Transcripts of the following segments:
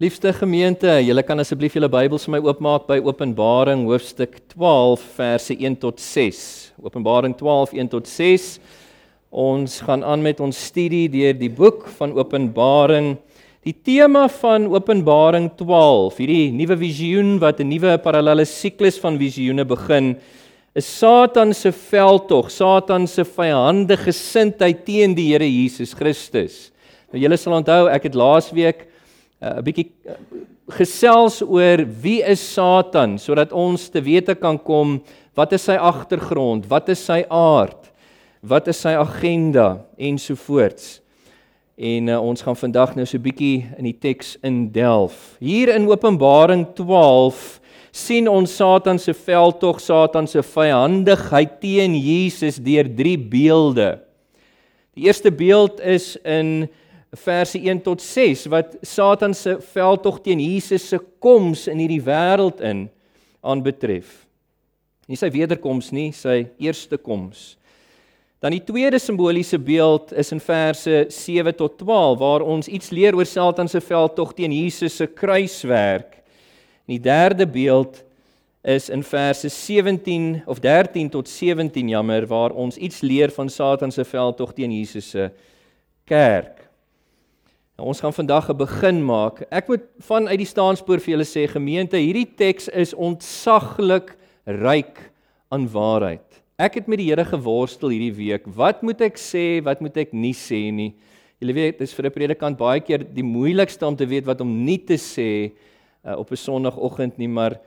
Liefste gemeente, julle kan asseblief julle Bybels vir my oopmaak by Openbaring hoofstuk 12 verse 1 tot 6. Openbaring 12 1 tot 6. Ons gaan aan met ons studie deur die boek van Openbaring. Die tema van Openbaring 12, hierdie nuwe visioen wat 'n nuwe parallelle siklus van visioene begin, is Satan se veldtog, Satan se vyhandige gesindheid teen die Here Jesus Christus. Nou julle sal onthou, ek het laasweek 'n bietjie uh, gesels oor wie is Satan sodat ons te wete kan kom wat is sy agtergrond, wat is sy aard, wat is sy agenda ensovoorts. En uh, ons gaan vandag nou so 'n bietjie in die teks indelf. Hier in Openbaring 12 sien ons Satan se veldtog, Satan se vyandigheid teen Jesus deur drie beelde. Die eerste beeld is in verse 1 tot 6 wat Satan se veldtog teen Jesus se koms in hierdie wêreld in aanbetref. Nie sy wederkoms nie, sy eerste koms. Dan die tweede simboliese beeld is in verse 7 tot 12 waar ons iets leer oor Satan se veldtog teen Jesus se kruiswerk. En die derde beeld is in verse 17 of 13 tot 17 jammer waar ons iets leer van Satan se veldtog teen Jesus se kerk. Nou, ons gaan vandag 'n begin maak. Ek moet vanuit die staanspoor vir julle sê gemeente, hierdie teks is ontsaglik ryk aan waarheid. Ek het met die Here geworstel hierdie week. Wat moet ek sê, wat moet ek nie sê nie? Julle weet, dit is vir 'n predikant baie keer die moeilikste om te weet wat om nie te sê uh, op 'n Sondagoggend nie, maar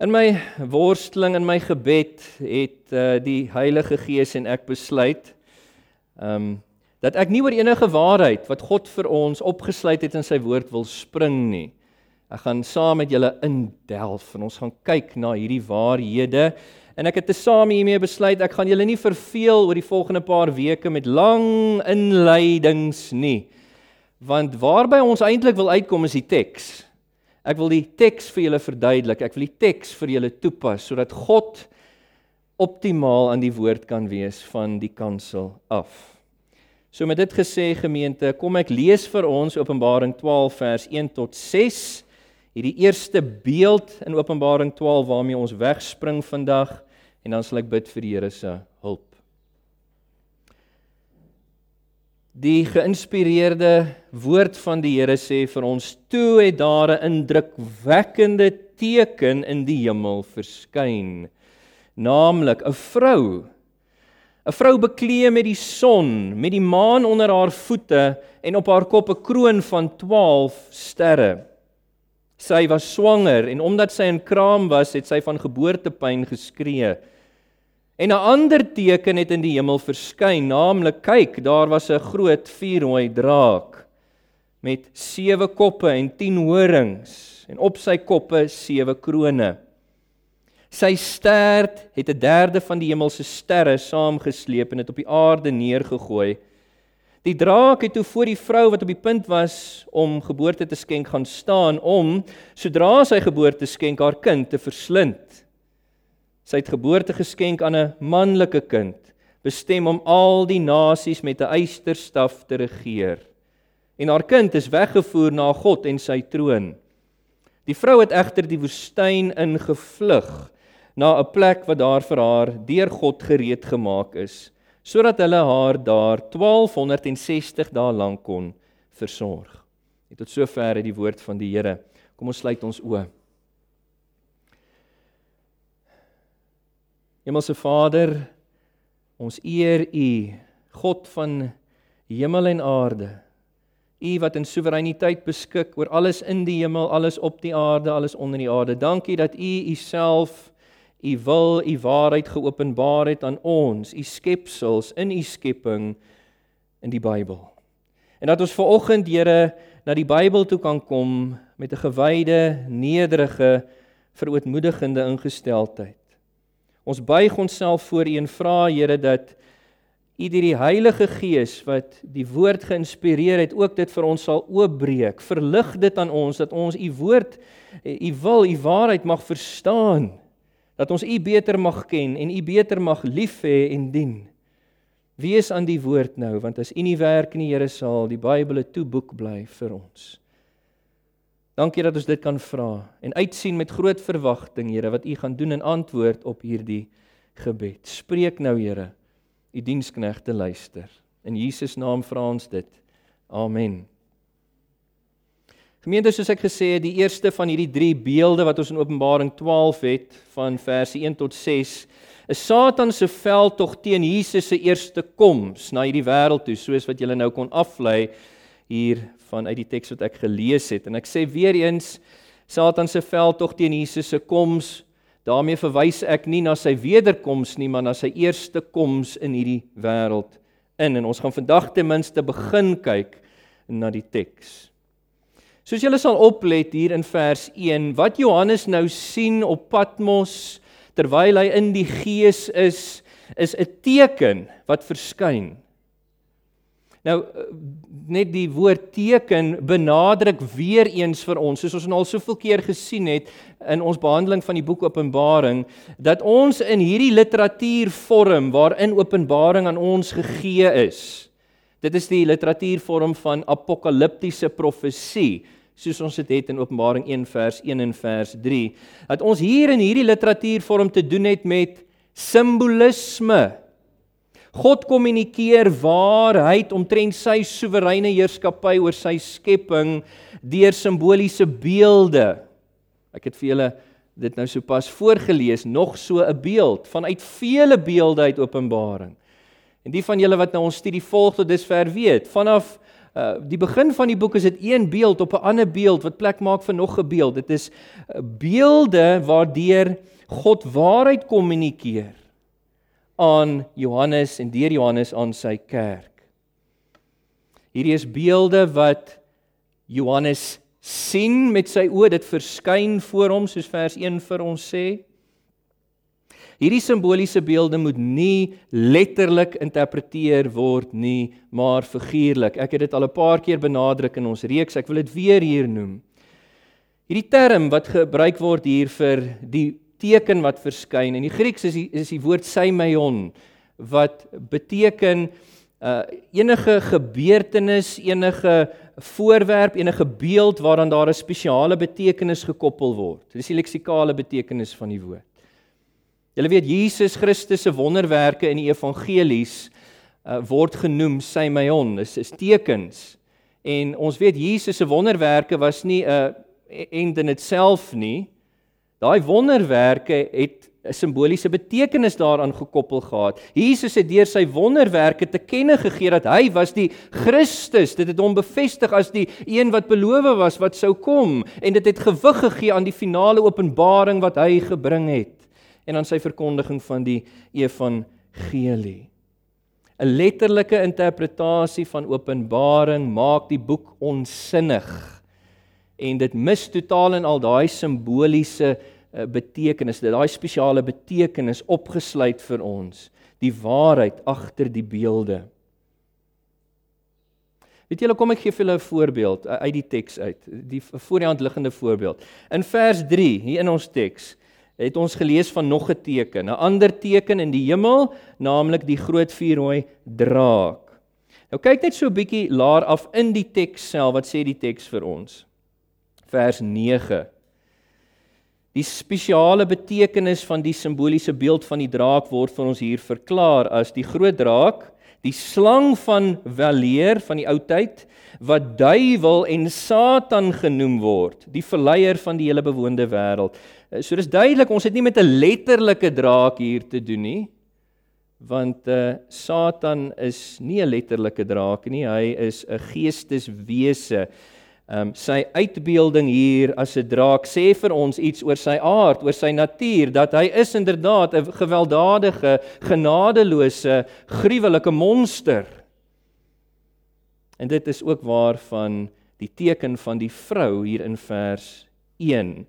in my worsteling en my gebed het uh, die Heilige Gees en ek besluit ehm um, dat ek nie oor enige waarheid wat God vir ons opgesluit het in sy woord wil spring nie. Ek gaan saam met julle indelf en ons gaan kyk na hierdie waarhede en ek het tesame hiermee besluit ek gaan julle nie verveel oor die volgende paar weke met lang inleidings nie. Want waarby ons eintlik wil uitkom is die teks. Ek wil die teks vir julle verduidelik. Ek wil die teks vir julle toepas sodat God optimaal aan die woord kan wees van die kansel af. So met dit gesê gemeente, kom ek lees vir ons Openbaring 12 vers 1 tot 6. Hierdie eerste beeld in Openbaring 12 waarmee ons wegspring vandag en dan sal ek bid vir die Here se hulp. Die geïnspireerde woord van die Here sê vir ons: "Toe het daar 'n indrukwekkende teken in die hemel verskyn, naamlik 'n vrou 'n vrou bekleë met die son, met die maan onder haar voete en op haar kop 'n kroon van 12 sterre. Sy was swanger en omdat sy in kraam was, het sy van geboortepyn geskree. En 'n ander teken het in die hemel verskyn, naamlik kyk, daar was 'n groot vuurrooi draak met sewe koppe en 10 horings en op sy koppe sewe krones. Sy stert het 'n derde van die hemelse sterre saamgesleep en dit op die aarde neergegooi. Die draak het toe voor die vrou wat op die punt was om geboorte te skenk gaan staan om sodra sy geboorte skenk haar kind te verslind. Sy het geboorte geskenk aan 'n manlike kind, bestem om al die nasies met 'n eysterstaf te regeer. En haar kind is weggevoer na God en sy troon. Die vrou het egter die woestyn ingevlug na 'n plek wat daar vir haar deur God gereed gemaak is, sodat hulle haar daar 1260 dae lank kon versorg. Net tot sover die woord van die Here. Kom ons sluit ons oë. Hemelse Vader, ons eer U, God van hemel en aarde. U wat in soewereiniteit beskik oor alles in die hemel, alles op die aarde, alles onder die aarde. Dankie dat U Uself u wil, u waarheid geopenbaar het aan ons, u skepsels in u skepping in die Bybel. En dat ons ver oggend, Here, na die Bybel toe kan kom met 'n gewyde, nederige, verootmoedigende ingesteldheid. Ons buig onsself voor U en vra, Here, dat U deur die Heilige Gees wat die woord geïnspireer het, ook dit vir ons sal oopbreek. Verlig dit aan ons dat ons U woord, U wil, U waarheid mag verstaan dat ons U beter mag ken en U beter mag lief hê en dien. Wees aan die woord nou, want as U nie werk nie, Here, sal die Bybel 'n toeboek bly vir ons. Dankie dat ons dit kan vra en uitsien met groot verwagting, Here, wat U gaan doen in antwoord op hierdie gebed. Spreek nou, Here. U diensknegte luister. In Jesus naam vra ons dit. Amen. Gemeente, soos ek gesê het, die eerste van hierdie 3 beelde wat ons in Openbaring 12 het van verse 1 tot 6, is Satan se veldtog teen Jesus se eerste koms na hierdie wêreld toe, soos wat julle nou kon aflei hier vanuit die teks wat ek gelees het. En ek sê weer eens, Satan se veldtog teen Jesus se koms, daarmee verwys ek nie na sy wederkoms nie, maar na sy eerste koms in hierdie wêreld in. En ons gaan vandag ten minste begin kyk na die teks. Soos julle sal oplet hier in vers 1, wat Johannes nou sien op Patmos terwyl hy in die gees is, is 'n teken wat verskyn. Nou net die woord teken benadruk weer eens vir ons, soos ons nou al soveel keer gesien het in ons behandeling van die boek Openbaring, dat ons in hierdie literatuurvorm waarin Openbaring aan ons gegee is. Dit is die literatuurvorm van apokaliptiese profesie soos ons dit het in Openbaring 1 vers 1 en vers 3 dat ons hier in hierdie literatuurvorm te doen het met simbolisme. God kommunikeer waarheid omtrent sy soewereine heerskappy oor sy skepping deur simboliese beelde. Ek het vir julle dit nou sopas voorgeles, nog so 'n beeld vanuit vele beelde uit Openbaring. En die van julle wat nou ons studie volg tot dusver weet, vanaf uh die begin van die boek is dit een beeld op 'n ander beeld wat plek maak vir nog 'n beeld. Dit is uh, beelde waardeur God waarheid kommunikeer aan Johannes en deur Johannes aan sy kerk. Hierdie is beelde wat Johannes sien met sy oë, dit verskyn voor hom soos vers 1 vir ons sê. Hierdie simboliese beelde moet nie letterlik interpreteer word nie, maar figuurlik. Ek het dit al 'n paar keer benadruk in ons reeks. Ek wil dit weer hier noem. Hierdie term wat gebruik word hier vir die teken wat verskyn in die Grieks is die, is die woord semeion wat beteken uh enige gebeurtenis, enige voorwerp, enige beeld waaraan daar 'n spesiale betekenis gekoppel word. Dis die leksikale betekenis van die woord. Julle weet Jesus Christus se wonderwerke in die evangelies uh, word genoem semeion, dis is tekens. En ons weet Jesus se wonderwerke was nie 'n uh, end in itself nie. Daai wonderwerke het 'n simboliese betekenis daaraan gekoppel gehad. Jesus het deur sy wonderwerke te kenne gegee dat hy was die Christus. Dit het hom bevestig as die een wat beloof was wat sou kom en dit het gewig gegee aan die finale openbaring wat hy gebring het en aan sy verkondiging van die evangelie. 'n Letterlike interpretasie van Openbaring maak die boek onsinnig en dit mis totaal en al daai simboliese eh, betekenis, daai spesiale betekenis opgesluit vir ons, die waarheid agter die beelde. Weet julle kom ek gee vir julle 'n voorbeeld eh, uit die teks uit, die voor die hand liggende voorbeeld. In vers 3 hier in ons teks het ons gelees van nog 'n teken, 'n ander teken in die hemel, naamlik die groot vuurrooi draak. Nou kyk net so 'n bietjie laer af in die teks self, wat sê die teks vir ons? Vers 9. Die spesiale betekenis van die simboliese beeld van die draak word vir ons hier verklaar as die groot draak, die slang van weleer van die ou tyd wat duiwel en Satan genoem word, die verleier van die hele bewoonde wêreld. Eh, so dis duidelik, ons het nie met 'n letterlike draak hier te doen nie. Want uh Satan is nie 'n letterlike draak nie, hy is 'n geesteswese. Ehm um, sy uitbeelding hier as 'n draak sê vir ons iets oor sy aard, oor sy natuur, dat hy is inderdaad 'n gewelddadige, genadeloose, gruwelike monster. En dit is ook waar van die teken van die vrou hier in vers 1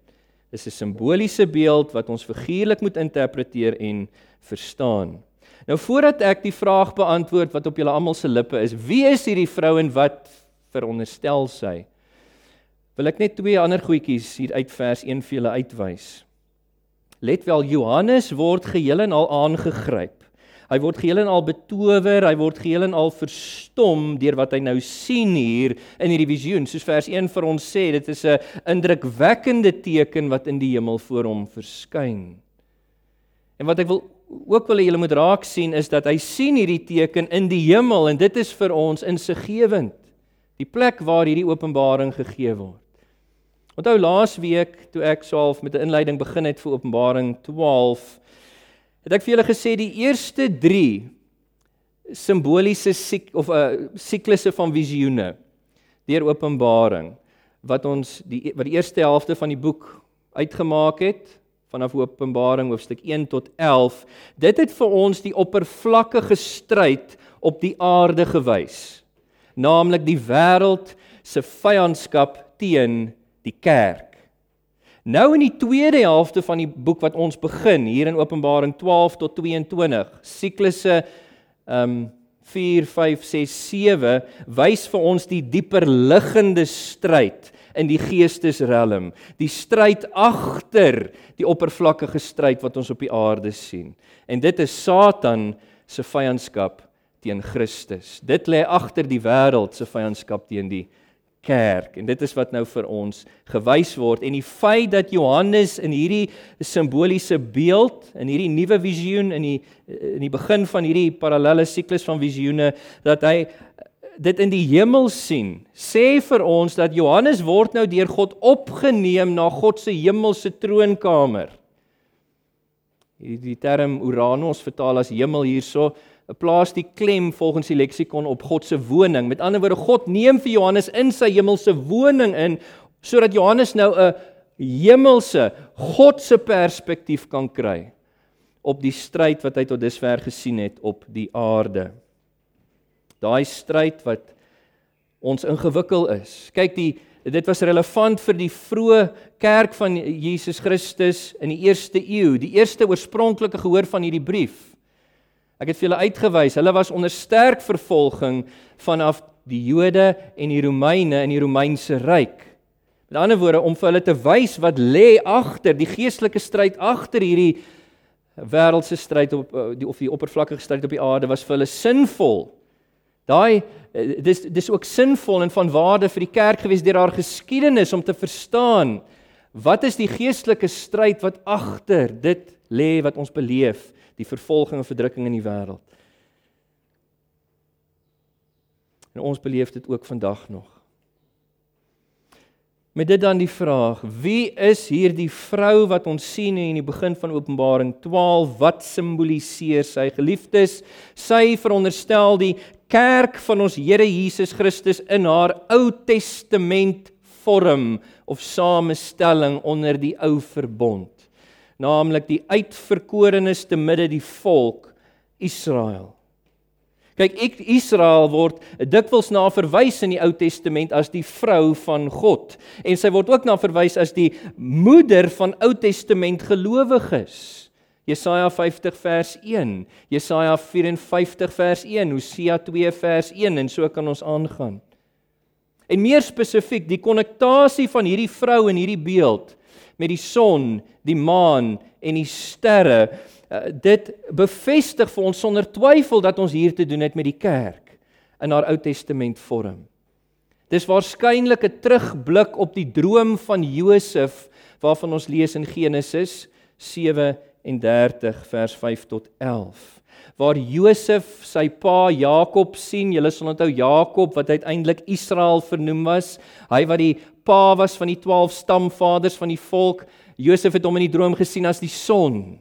is 'n simboliese beeld wat ons figuurlik moet interpreteer en verstaan. Nou voordat ek die vraag beantwoord wat op julle almal se lippe is, wie is hierdie vrou en wat veronderstel sy? Wil ek net twee ander goedjies hier uit vers 1 vir julle uitwys. Let wel Johannes word geheel en al aangegryp. Hy word geheel en al betower, hy word geheel en al verstom deur wat hy nou sien hier in hierdie visioen. Soos vers 1 vir ons sê, dit is 'n indrukwekkende teken wat in die hemel voor hom verskyn. En wat ek wil ook wil hê julle moet raak sien is dat hy sien hierdie teken in die hemel en dit is vir ons insiggewend. Die plek waar hierdie openbaring gegee word. Onthou laas week toe ek swaalf met 'n inleiding begin het vir Openbaring 12 het ek vir julle gesê die eerste 3 simboliese sik of 'n uh, siklusse van visioene deur Openbaring wat ons die wat die eerste helfte van die boek uitgemaak het vanaf Openbaring hoofstuk 1 tot 11 dit het vir ons die oppervlakkige stryd op die aarde gewys naamlik die wêreld se vyandskap teen die kerk Nou in die tweede helfte van die boek wat ons begin hier in Openbaring 12 tot 22, siklusse um, 4 5 6 7 wys vir ons die dieper liggende stryd in die geestesrelm, die stryd agter die oppervlakkige stryd wat ons op die aarde sien. En dit is Satan se vyandskap teen Christus. Dit lê agter die wêreld se vyandskap teen die kerk. En dit is wat nou vir ons gewys word. En die feit dat Johannes in hierdie simboliese beeld in hierdie nuwe visioen in die in die begin van hierdie parallelle siklus van visioene dat hy dit in die hemel sien sê vir ons dat Johannes word nou deur God opgeneem na God se hemelse troonkamer. Hierdie term Uranus vertaal as hemel hierso plaas die klem volgens die leksikon op God se woning. Met ander woorde, God neem vir Johannes in sy hemelse woning in sodat Johannes nou 'n hemelse God se perspektief kan kry op die stryd wat hy tot dusver gesien het op die aarde. Daai stryd wat ons ingewikkel is. Kyk die dit was relevant vir die vroeë kerk van Jesus Christus in die eerste eeu, die eerste oorspronklike gehoor van hierdie brief. Ek het vir julle uitgewys, hulle was onder sterk vervolging vanaf die Jode en die Romeine in die Romeinse ryk. Met ander woorde om vir hulle te wys wat lê agter die geestelike stryd agter hierdie wêreldse stryd op eh, die of die oppervlakkige stryd op die aarde was vir hulle sinvol. Daai eh, dis dis ook sinvol en van waarde vir die kerk gewees deur haar geskiedenis om te verstaan wat is die geestelike stryd wat agter dit lê wat ons beleef die vervolging en verdrukking in die wêreld. En ons beleef dit ook vandag nog. Met dit dan die vraag: Wie is hierdie vrou wat ons sien in die begin van Openbaring 12? Wat simboliseer sy? Geliefdes, sy veronderstel die kerk van ons Here Jesus Christus in haar Ou Testament vorm of samestelling onder die ou verbond naamlik die uitverkorenes te midde die volk Israel. Kyk, ek Israel word dikwels na verwys in die Ou Testament as die vrou van God en sy word ook na verwys as die moeder van Ou Testament gelowiges. Jesaja 50 vers 1, Jesaja 54 vers 1, Hosea 2 vers 1 en so kan ons aangaan. En meer spesifiek, die konnektasie van hierdie vrou in hierdie beeld met die son, die maan en die sterre. Uh, dit bevestig vir ons sonder twyfel dat ons hier te doen het met die kerk in haar Ou Testament vorm. Dis waarskynlik 'n terugblik op die droom van Josef waarvan ons lees in Genesis 37 vers 5 tot 11 waar Josef sy pa Jakob sien. Julle sal onthou Jakob wat uiteindelik Israel vernoem was. Hy wat die pa was van die 12 stamvaders van die volk. Josef het hom in die droom gesien as die son.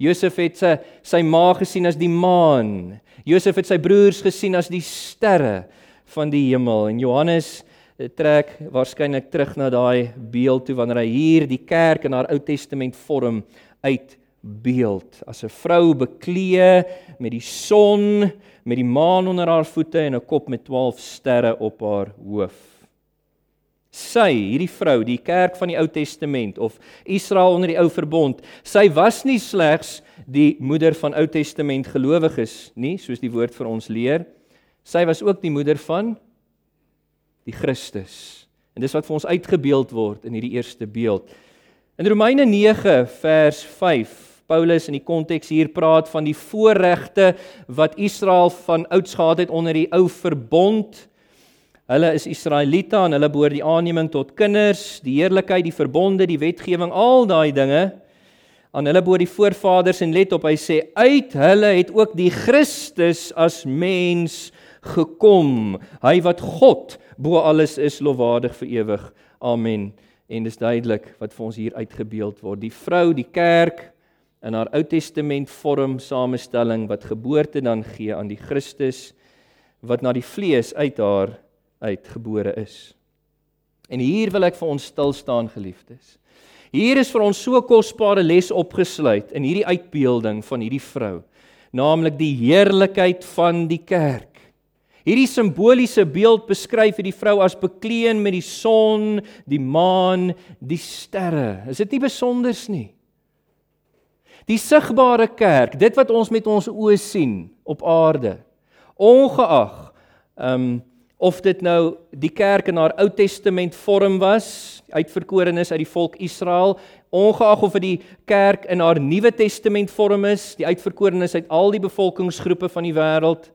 Josef het sy sy ma gesien as die maan. Josef het sy broers gesien as die sterre van die hemel. En Johannes eh, trek waarskynlik terug na daai beeld toe wanneer hy hier die kerk in haar Ou Testament vorm uit beeld as 'n vrou beklee met die son, met die maan onder haar voete en 'n kop met 12 sterre op haar hoof. Sy, hierdie vrou, die kerk van die Ou Testament of Israel onder die Ou Verbond, sy was nie slegs die moeder van Ou Testament gelowiges nie, soos die woord vir ons leer. Sy was ook die moeder van die Christus. En dis wat vir ons uitgebeeld word in hierdie eerste beeld. In Romeine 9 vers 5 Paulus in die konteks hier praat van die voorregte wat Israel van ouds gehad het onder die ou verbond. Hulle is Israeliete en hulle behoort die aanneming tot kinders, die heerlikheid, die verbonde, die wetgewing, al daai dinge aan hulle behoort die voorvaders en let op hy sê uit hulle het ook die Christus as mens gekom. Hy wat God bo alles is lofwaardig vir ewig. Amen en dis duidelik wat vir ons hier uitgebeeld word. Die vrou, die kerk in haar Ou Testament vorm samestelling wat geboorte dan gee aan die Christus wat na die vlees uit haar uitgebore is. En hier wil ek vir ons stil staan geliefdes. Hier is vir ons so kosbare les opgesluit in hierdie uitbeelding van hierdie vrou, naamlik die heerlikheid van die kerk. Hierdie simboliese beeld beskryf hierdie vrou as bekleed met die son, die maan, die sterre. Is dit nie besonders nie? Die sigbare kerk, dit wat ons met ons oë sien op aarde, ongeag ehm um, of dit nou die kerk in haar Ou Testament vorm was, uitverkorenes uit die volk Israel, ongeag of dit die kerk in haar Nuwe Testament vorm is, die uitverkorenes uit al die bevolkingsgroepe van die wêreld,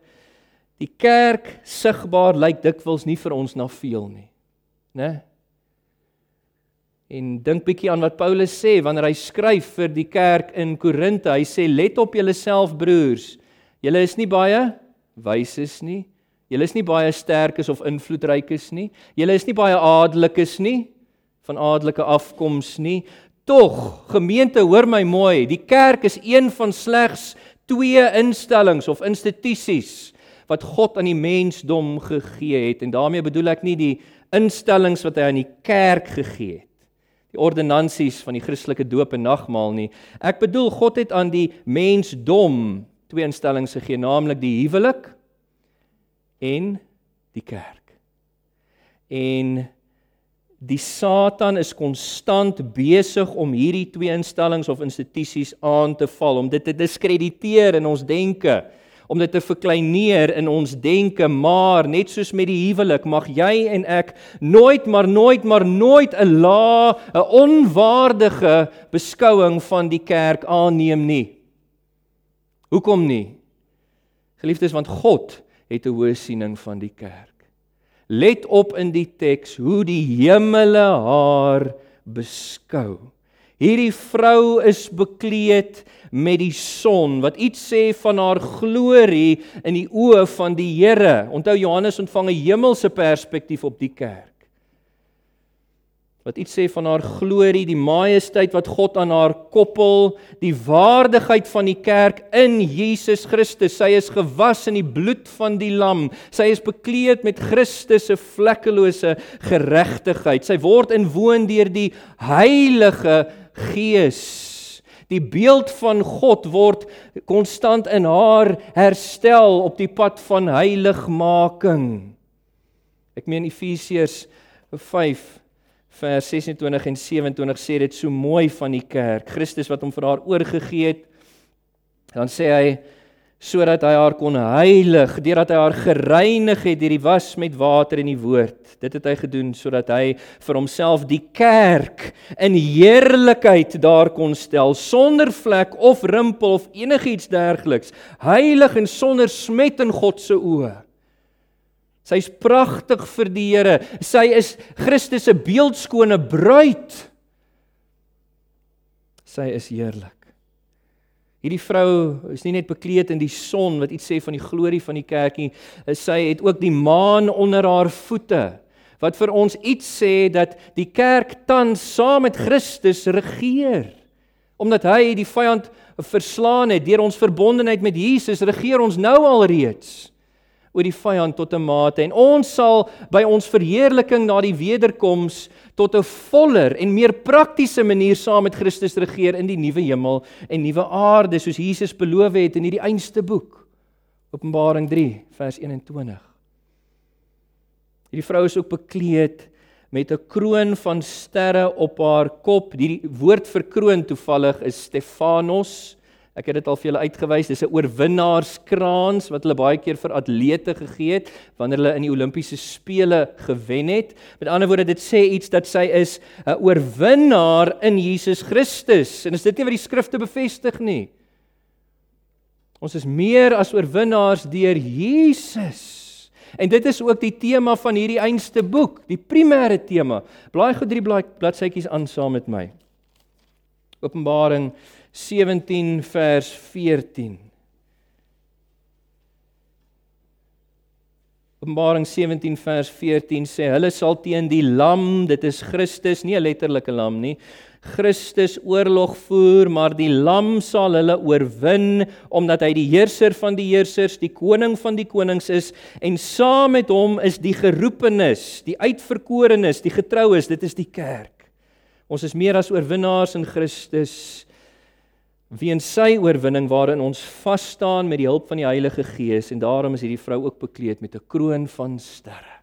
Die kerk sigbaar lyk dikwels nie vir ons na veel nie. Né? En dink bietjie aan wat Paulus sê wanneer hy skryf vir die kerk in Korinte. Hy sê let op julleself broers. Julle is nie baie wyses nie. Julle is nie baie sterkes of invloedrykes nie. Julle is nie baie adellikes nie van adelike afkoms nie. Tog, gemeente, hoor my mooi, die kerk is een van slegs twee instellings of institusies wat God aan die mensdom gegee het en daarmee bedoel ek nie die instellings wat hy aan die kerk gegee het die ordonnansies van die Christelike doop en nagmaal nie ek bedoel God het aan die mensdom twee instellings gegee naamlik die huwelik en die kerk en die satan is konstant besig om hierdie twee instellings of institusies aan te val om dit te diskrediteer in ons denke om dit te verkleineer in ons denke, maar net soos met die huwelik mag jy en ek nooit maar nooit maar nooit 'n la, 'n onwaardige beskouing van die kerk aanneem nie. Hoekom nie? Geliefdes, want God het 'n hoë siening van die kerk. Let op in die teks hoe die hemele haar beskou. Hierdie vrou is bekleed met die son wat iets sê van haar glorie in die oë van die Here. Onthou Johannes ontvang 'n hemelse perspektief op die kerk. Wat iets sê van haar glorie, die majesteit wat God aan haar koppel, die waardigheid van die kerk in Jesus Christus. Sy is gewas in die bloed van die lam. Sy is bekleed met Christus se vlekkelose geregtigheid. Sy word inwoon deur die Heilige Gees. Die beeld van God word konstant in haar herstel op die pad van heiligmaking. Ek meen Efesiërs 5 vers 26 en 27 sê dit so mooi van die kerk. Christus wat hom vir haar oorgegee het. Dan sê hy sodat hy haar kon heilig deurdat hy haar gereinig het deur die was met water en die woord. Dit het hy gedoen sodat hy vir homself die kerk in heerlikheid daar kon stel sonder vlek of rimpel of enigiets dergeliks, heilig en sonder smet in God se oë. Sy's pragtig vir die Here. Sy is Christus se beeldskone bruid. Sy is heerlik. Hierdie vrou is nie net bekleed in die son wat iets sê van die glorie van die kerk nie. Sy het ook die maan onder haar voete wat vir ons iets sê dat die kerk tans saam met Christus regeer. Omdat hy die vyand verslaan het deur ons verbondenheid met Jesus, regeer ons nou al reeds oor die vyand tot 'n mate en ons sal by ons verheerliking na die wederkoms tot 'n voller en meer praktiese manier saam met Christus regeer in die nuwe hemel en nuwe aarde soos Jesus beloof het in hierdie einste boek Openbaring 3 vers 21 Hierdie vrou is ook bekleed met 'n kroon van sterre op haar kop. Die woord vir kroon toevallig is Stefanos Ek het dit al vir julle uitgewys. Dis 'n oorwinnaarskrans wat hulle baie keer vir atlete gegee het wanneer hulle in die Olimpiese spele gewen het. Met ander woorde, dit sê iets dat sy is 'n oorwinnaar in Jesus Christus. En is dit nie wat die skrifte bevestig nie? Ons is meer as oorwinnaars deur Jesus. En dit is ook die tema van hierdie einste boek, die primêre tema. Blaai gou drie bladsytjies aan saam met my. Openbaring 17 vers 14. Openbaring 17 vers 14 sê hulle sal teen die lam, dit is Christus, nie 'n letterlike lam nie. Christus oorlog voer, maar die lam sal hulle oorwin omdat hy die heerser van die heersers, die koning van die konings is en saam met hom is die geroepenes, die uitverkorenes, die getroues, dit is die kerk. Ons is meer as oorwinnaars in Christus weens sy oorwinning waarin ons vas staan met die hulp van die Heilige Gees en daarom is hierdie vrou ook bekleed met 'n kroon van sterre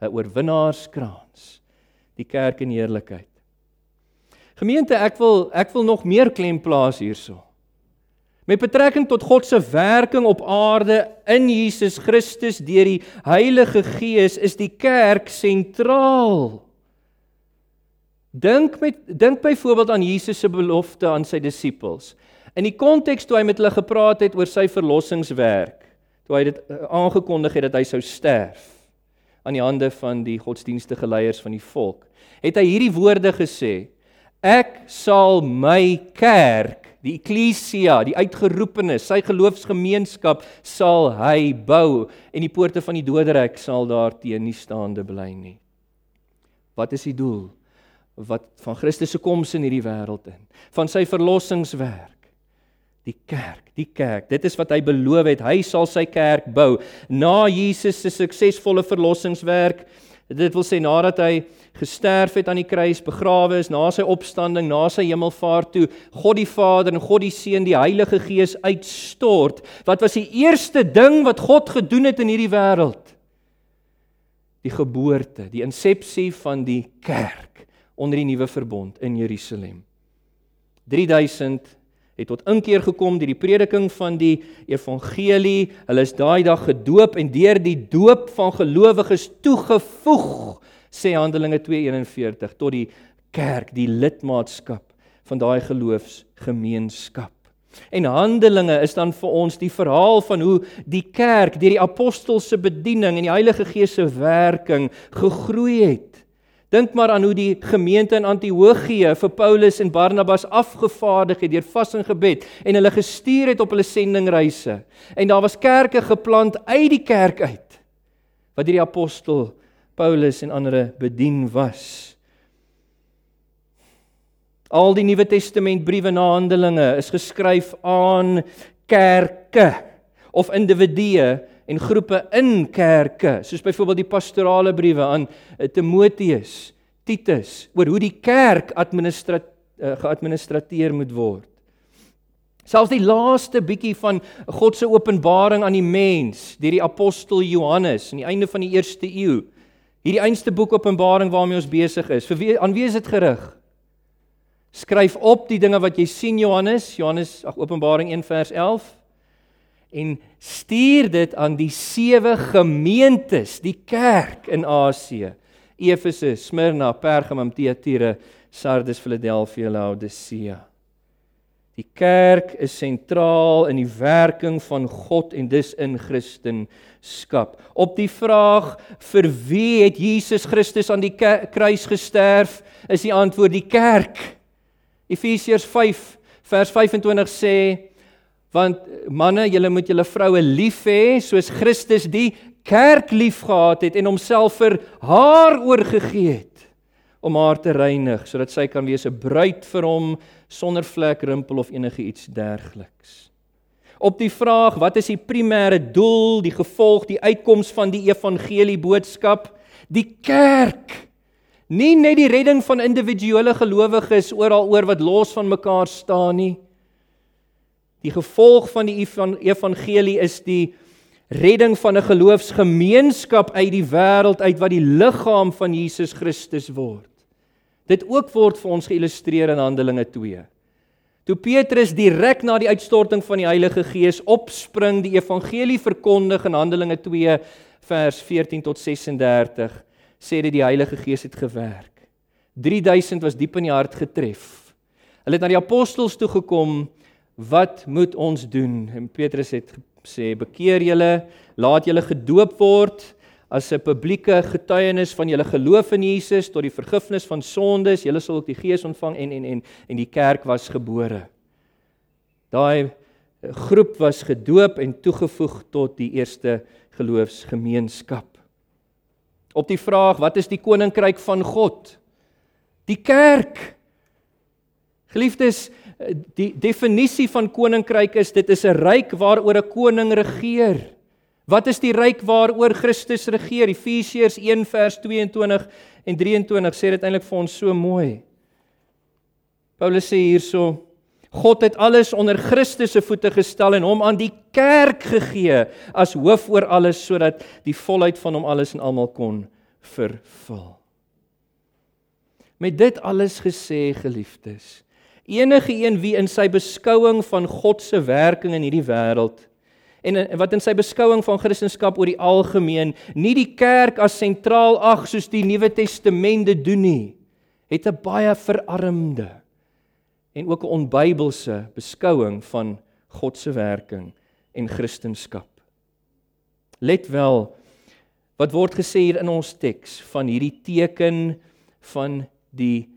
'n oorwinnaarskrans die kerk in heerlikheid. Gemeente ek wil ek wil nog meer klem plaas hierso. Met betrekking tot God se werking op aarde in Jesus Christus deur die Heilige Gees is die kerk sentraal. Dink met dink byvoorbeeld aan Jesus se belofte aan sy disippels. In die konteks toe hy met hulle gepraat het oor sy verlossingswerk, toe hy dit eh, aangekondig het dat hy sou sterf aan die hande van die godsdienstige leiers van die volk, het hy hierdie woorde gesê: Ek sal my kerk, die eklesia, die uitgeroepenes, sy geloofsgemeenskap sal hy bou en die poorte van die doderyk sal daarteen nie staande bly nie. Wat is die doel? Wat van Christus se koms in hierdie wêreld in? Van sy verlossingswerk die kerk, die kerk. Dit is wat hy beloof het. Hy sal sy kerk bou na Jesus se suksesvolle verlossingswerk. Dit wil sê nadat hy gesterf het aan die kruis, begrawe is, na sy opstanding, na sy hemelvaart toe, God die Vader en God die Seun die Heilige Gees uitstort. Wat was die eerste ding wat God gedoen het in hierdie wêreld? Die geboorte, die insepsie van die kerk onder die nuwe verbond in Jerusalem. 3000 het tot inkeer gekom deur die prediking van die evangelie. Hulle is daai dag gedoop en deur die doop van gelowiges toegevoeg, sê Handelinge 2:41 tot die kerk, die lidmaatskap van daai geloofsgemeenskap. En Handelinge is dan vir ons die verhaal van hoe die kerk deur die apostolse bediening en die Heilige Gees se werking gegroei het Dink maar aan hoe die gemeente in Antiochië vir Paulus en Barnabas afgevaardig het deur vas en gebed en hulle gestuur het op hulle sendingreise. En daar was kerke geplant uit die kerk uit wat deur die apostel Paulus en ander bedien was. Al die Nuwe Testament briewe na Handelinge is geskryf aan kerke of individue en groepe in kerke, soos byvoorbeeld die pastorale briewe aan eh, Timoteus, Titus, oor hoe die kerk administreer uh, geadministreer moet word. Selfs die laaste bietjie van God se openbaring aan die mens deur die apostel Johannes aan die einde van die eerste eeu. Hierdie einste boek Openbaring waarmee ons besig is. Vir wie aan wie is dit gerig? Skryf op die dinge wat jy sien Johannes, Johannes ag Openbaring 1 vers 11 en stuur dit aan die sewe gemeentes, die kerk in Asië. Efese, Smyrna, Pergamum, Thyatira, Sardes, Philadelphia, Laodicea. Die kerk is sentraal in die werking van God en dis in Christendom. Op die vraag vir wie het Jesus Christus aan die kruis gesterf, is die antwoord die kerk. Efesiërs 5 vers 25 sê Want manne, julle moet julle vroue lief hê soos Christus die kerk liefgehad het en homself vir haar oorgegee het om haar te reinig sodat sy kan wees 'n bruid vir hom sonder vlek, rimpel of enige iets dergeliks. Op die vraag wat is die primêre doel, die gevolg, die uitkoms van die evangelie boodskap? Die kerk. Nie net die redding van individuele gelowiges oral oor wat los van mekaar staan nie. Die gevolg van die evangelie is die redding van 'n geloofsgemeenskap uit die wêreld uit wat die liggaam van Jesus Christus word. Dit ook word vir ons geïllustreer in Handelinge 2. Toe Petrus direk na die uitstorting van die Heilige Gees opspring, die evangelie verkondig in Handelinge 2 vers 14 tot 36, sê dit die Heilige Gees het gewerk. 3000 was diep in die hart getref. Hulle het na die apostels toe gekom, "Wat moet ons doen?" En Petrus het sê, "Bekeer julle, laat julle gedoop word." as 'n publieke getuienis van julle geloof in Jesus tot die vergifnis van sondes, julle sal ook die Gees ontvang en en en en die kerk was gebore. Daai groep was gedoop en toegevoeg tot die eerste geloofsgemeenskap. Op die vraag wat is die koninkryk van God? Die kerk. Geliefdes, die definisie van koninkryk is dit is 'n ryk waaroor 'n koning regeer. Wat is die ryk waaroor Christus regeer? Efesiërs 1 vers 22 en 23 sê dit eintlik vir ons so mooi. Paulus sê hierso: God het alles onder Christus se voete gestel en hom aan die kerk gegee as hoof oor alles sodat die volheid van hom alles en almal kon vervul. Met dit alles gesê, geliefdes, enige een wie in sy beskouing van God se werking in hierdie wêreld en wat in sy beskouing van Christendom oor die algemeen nie die kerk as sentraal ag soos die Nuwe Testament dit doen nie, het 'n baie verarmde en ook 'n onbybelse beskouing van God se werking en Christendom. Let wel wat word gesê hier in ons teks van hierdie teken van die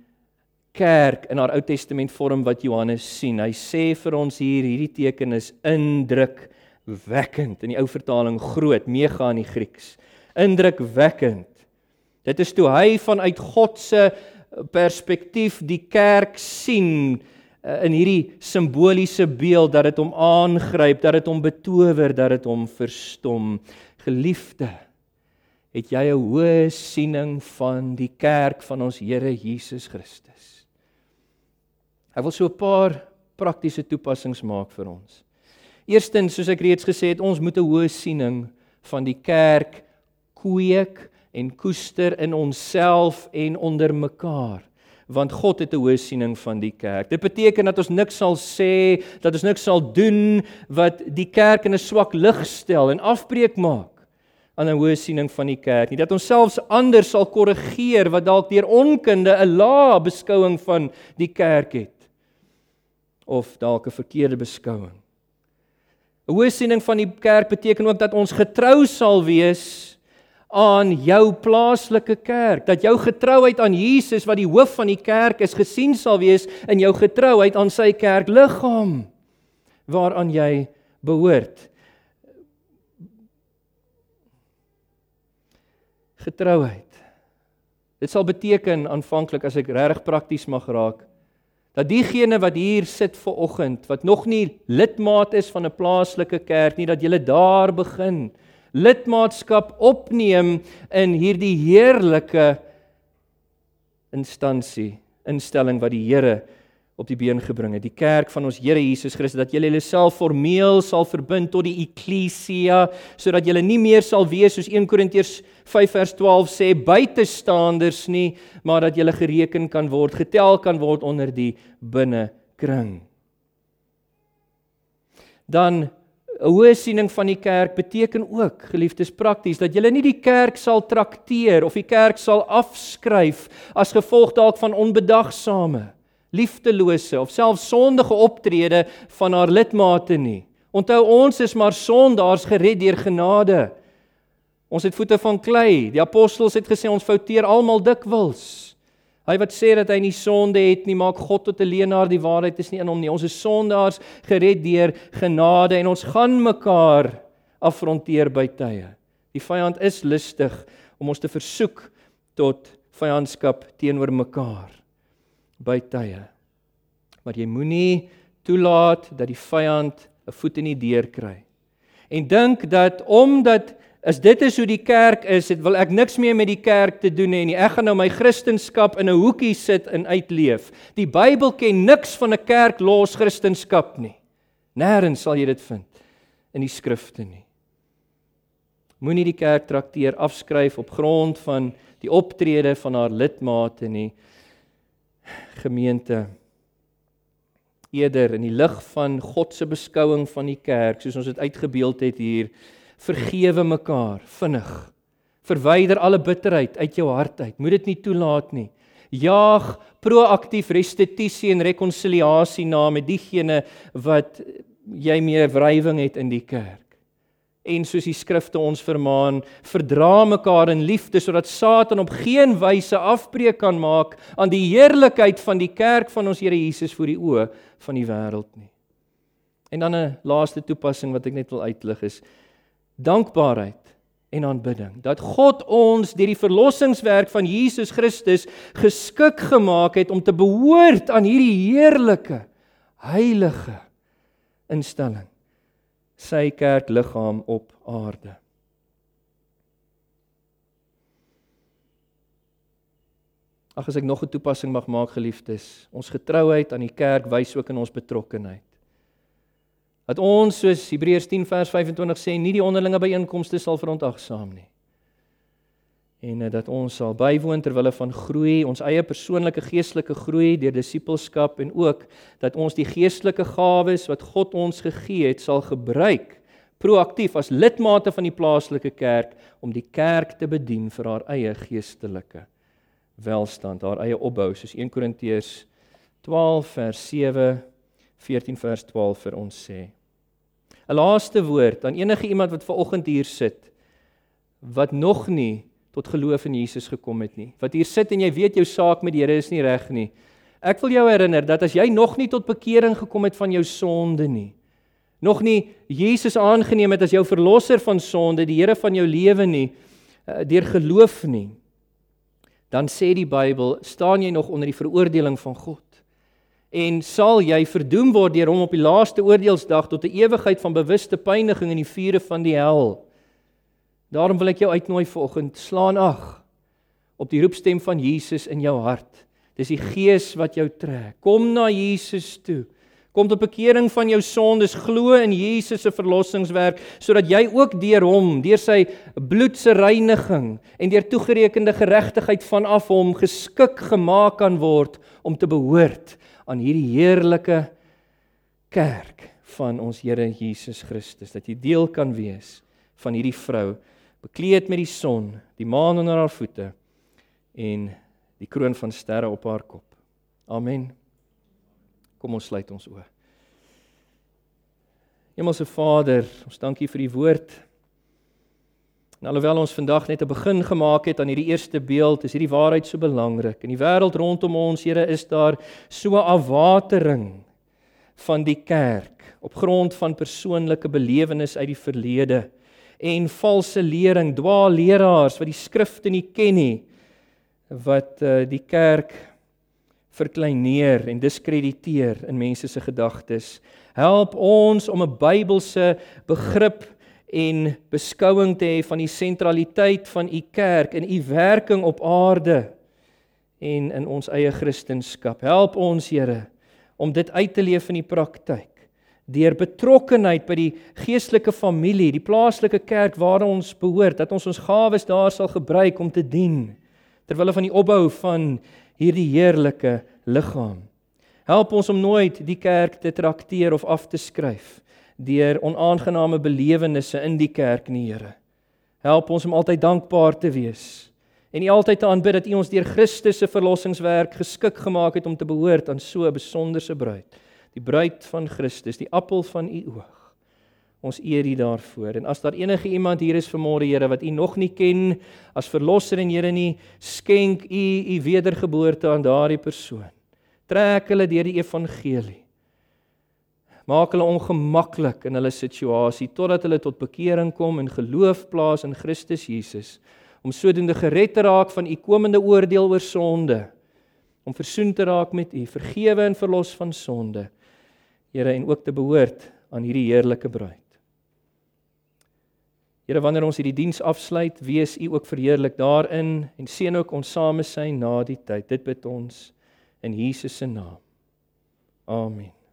kerk in haar Ou Testament vorm wat Johannes sien. Hy sê vir ons hier hierdie teken is indruk wekkend in die ou vertaling groot mega in die Grieks. Indrukwekkend. Dit is toe hy vanuit God se perspektief die kerk sien eh, in hierdie simboliese beeld dat dit hom aangryp dat dit hom betower dat dit hom verstom. Geliefde het jy 'n hoë siening van die kerk van ons Here Jesus Christus hy wil so 'n paar praktiese toepassings maak vir ons Eerstens, soos ek reeds gesê het, ons moet 'n hoë siening van die kerk kweek en koester in onsself en onder mekaar want God het 'n hoë siening van die kerk. Dit beteken dat ons niks sal sê, dat ons niks sal doen wat die kerk in 'n swak lig stel en afbreek maak aan 'n hoë siening van die kerk nie. Dat ons selfs ander sal korrigeer wat dalk deur onkunde 'n lae beskouing van die kerk het of dalk 'n verkeerde beskouing. 'n Hoë siening van die kerk beteken ook dat ons getrou sal wees aan jou plaaslike kerk, dat jou getrouheid aan Jesus wat die hoof van die kerk is gesien sal wees in jou getrouheid aan sy kerkliggaam waaraan jy behoort. Getrouheid. Dit sal beteken aanvanklik as ek regtig prakties mag raak, dat diegene wat hier sit ver oggend wat nog nie lidmaat is van 'n plaaslike kerk nie dat julle daar begin lidmaatskap opneem in hierdie heerlike instansie instelling wat die Here op die been gebring het. Die kerk van ons Here Jesus Christus dat julle jouself formeel sal verbind tot die eklesia sodat julle nie meer sal wees soos 1 Korintiërs 5 vers 12 sê buitestanders nie maar dat julle gereken kan word getel kan word onder die binnekring. Dan 'n hoë siening van die kerk beteken ook geliefdes prakties dat jy nie die kerk sal trakteer of die kerk sal afskryf as gevolg dalk van onbedagsame liefdelose of selfs sondige optrede van haar lidmate nie. Onthou ons is maar sondaars gered deur genade. Ons het voete van klei. Die apostels het gesê ons fouteer almal dikwels. Hy wat sê dat hy nie sonde het nie, maak God tot 'n leienaar. Die waarheid is nie in hom nie. Ons is sondaars gered deur genade en ons gaan mekaar afronteer by tye. Die vyand is lustig om ons te versoek tot vyandskap teenoor mekaar by tye. Maar jy moenie toelaat dat die vyand 'n voet in die deur kry. En dink dat omdat as dit is hoe die kerk is, dit wil ek niks meer met die kerk te doen hê nie. Ek gaan nou my kristendom in 'n hoekie sit en uitleef. Die Bybel ken niks van 'n kerk los kristendom nie. Nêrens sal jy dit vind in die skrifte nie. Moenie die kerk trakteer afskryf op grond van die optrede van haar lidmate nie gemeente. eerder in die lig van God se beskouing van die kerk, soos ons dit uitgebeeld het hier, vergewe mekaar vinnig. Verwyder alle bitterheid uit jou hart uit. Moet dit nie toelaat nie. Jaag proaktief restituisie en rekonsiliasie na met diegene wat jy meer wrywing het in die kerk. En soos die skrifte ons vermaan, verdra mekaar in liefde sodat Satan op geen wyse afbreek kan maak aan die heerlikheid van die kerk van ons Here Jesus voor die oë van die wêreld nie. En dan 'n laaste toepassing wat ek net wil uitlig is dankbaarheid en aanbidding. Dat God ons deur die verlossingswerk van Jesus Christus geskik gemaak het om te behoort aan hierdie heerlike heilige instelling. Sy kerkliggaam op aarde. Ag as ek nog 'n toepassing mag maak geliefdes, ons getrouheid aan die kerk wys ook in ons betrokkenheid. Dat ons soos Hebreërs 10 vers 25 sê, nie die onderlinge byeenkomste sal verontagsaam nie. En eh, dat ons sal bywoon ter wille van groei, ons eie persoonlike geestelike groei deur disippelskap en ook dat ons die geestelike gawes wat God ons gegee het sal gebruik proaktief as lidmate van die plaaslike kerk om die kerk te bedien vir haar eie geestelike welstand, haar eie opbou soos 1 Korintiërs 12 vers 7 14 vers 12 vir ons sê. 'n Laaste woord aan enige iemand wat ver oggend hier sit wat nog nie tot geloof in Jesus gekom het nie. Wat hier sit en jy weet jou saak met die Here is nie reg nie. Ek wil jou herinner dat as jy nog nie tot bekering gekom het van jou sonde nie, nog nie Jesus aangeneem het as jou verlosser van sonde, die Here van jou lewe nie, eh, deur geloof nie, dan sê die Bybel, staan jy nog onder die veroordeling van God en sal jy verdoem word deur hom op die laaste oordeelsdag tot 'n ewigheid van bewuste pyniging in die vure van die hel. Daarom wil ek jou uitnooi vanoggend, slaan ag op die roepstem van Jesus in jou hart. Dis die Gees wat jou trek. Kom na Jesus toe. Kom tot bekering van jou sondes, glo in Jesus se verlossingswerk sodat jy ook deur hom, deur sy bloed se reiniging en deur toegerekende geregtigheid vanaf hom geskik gemaak kan word om te behoort aan hierdie heerlike kerk van ons Here Jesus Christus dat jy deel kan wees van hierdie vrou bekleed met die son, die maan onder haar voete en die kroon van sterre op haar kop. Amen. Kom ons sluit ons oë. Hemelse Vader, ons dankie vir die woord. En alhoewel ons vandag net 'n begin gemaak het aan hierdie eerste beeld, is hierdie waarheid so belangrik. In die wêreld rondom ons, Here, is daar so 'n afwatering van die kerk op grond van persoonlike belewenisse uit die verlede en valse lering, dwaalleraars wat die skrifte nie ken nie, wat uh, die kerk verkleineer en diskrediteer in mense se gedagtes. Help ons om 'n Bybelse begrip en beskouing te hê van die sentraliteit van u kerk en u werking op aarde en in ons eie kristendom. Help ons Here om dit uit te leef in die praktyk deur betrokkenheid by die geestelike familie, die plaaslike kerk waar ons behoort, dat ons ons gawes daar sal gebruik om te dien ter wille van die opbou van hierdie heerlike liggaam. Help ons om nooit die kerk te trakteer of af te skryf deur onaangename belewennisse in die kerk nie, Here. Help ons om altyd dankbaar te wees en U altyd te aanbid dat U ons deur Christus se verlossingswerk geskik gemaak het om te behoort aan so 'n besonderse bruid, die bruid van Christus, die appel van U oog. Ons eer U daarvoor. En as daar enige iemand hier is vanmôre, Here, wat U nog nie ken as verlosser en Here nie, skenk U U wedergeboorte aan daardie persoon. Trek hulle deur die evangelie maak hulle ongemaklik in hulle situasie totdat hulle tot bekering kom en geloof plaas in Christus Jesus om sodoende gered te raak van u komende oordeel oor sonde om versoen te raak met u vergewe en verlos van sonde Here en ook te behoort aan hierdie heerlike bruid. Here wanneer ons hierdie diens afsluit wees u ook verheerlik daarin en seën ook ons same sy na die tyd. Dit bid ons in Jesus se naam. Amen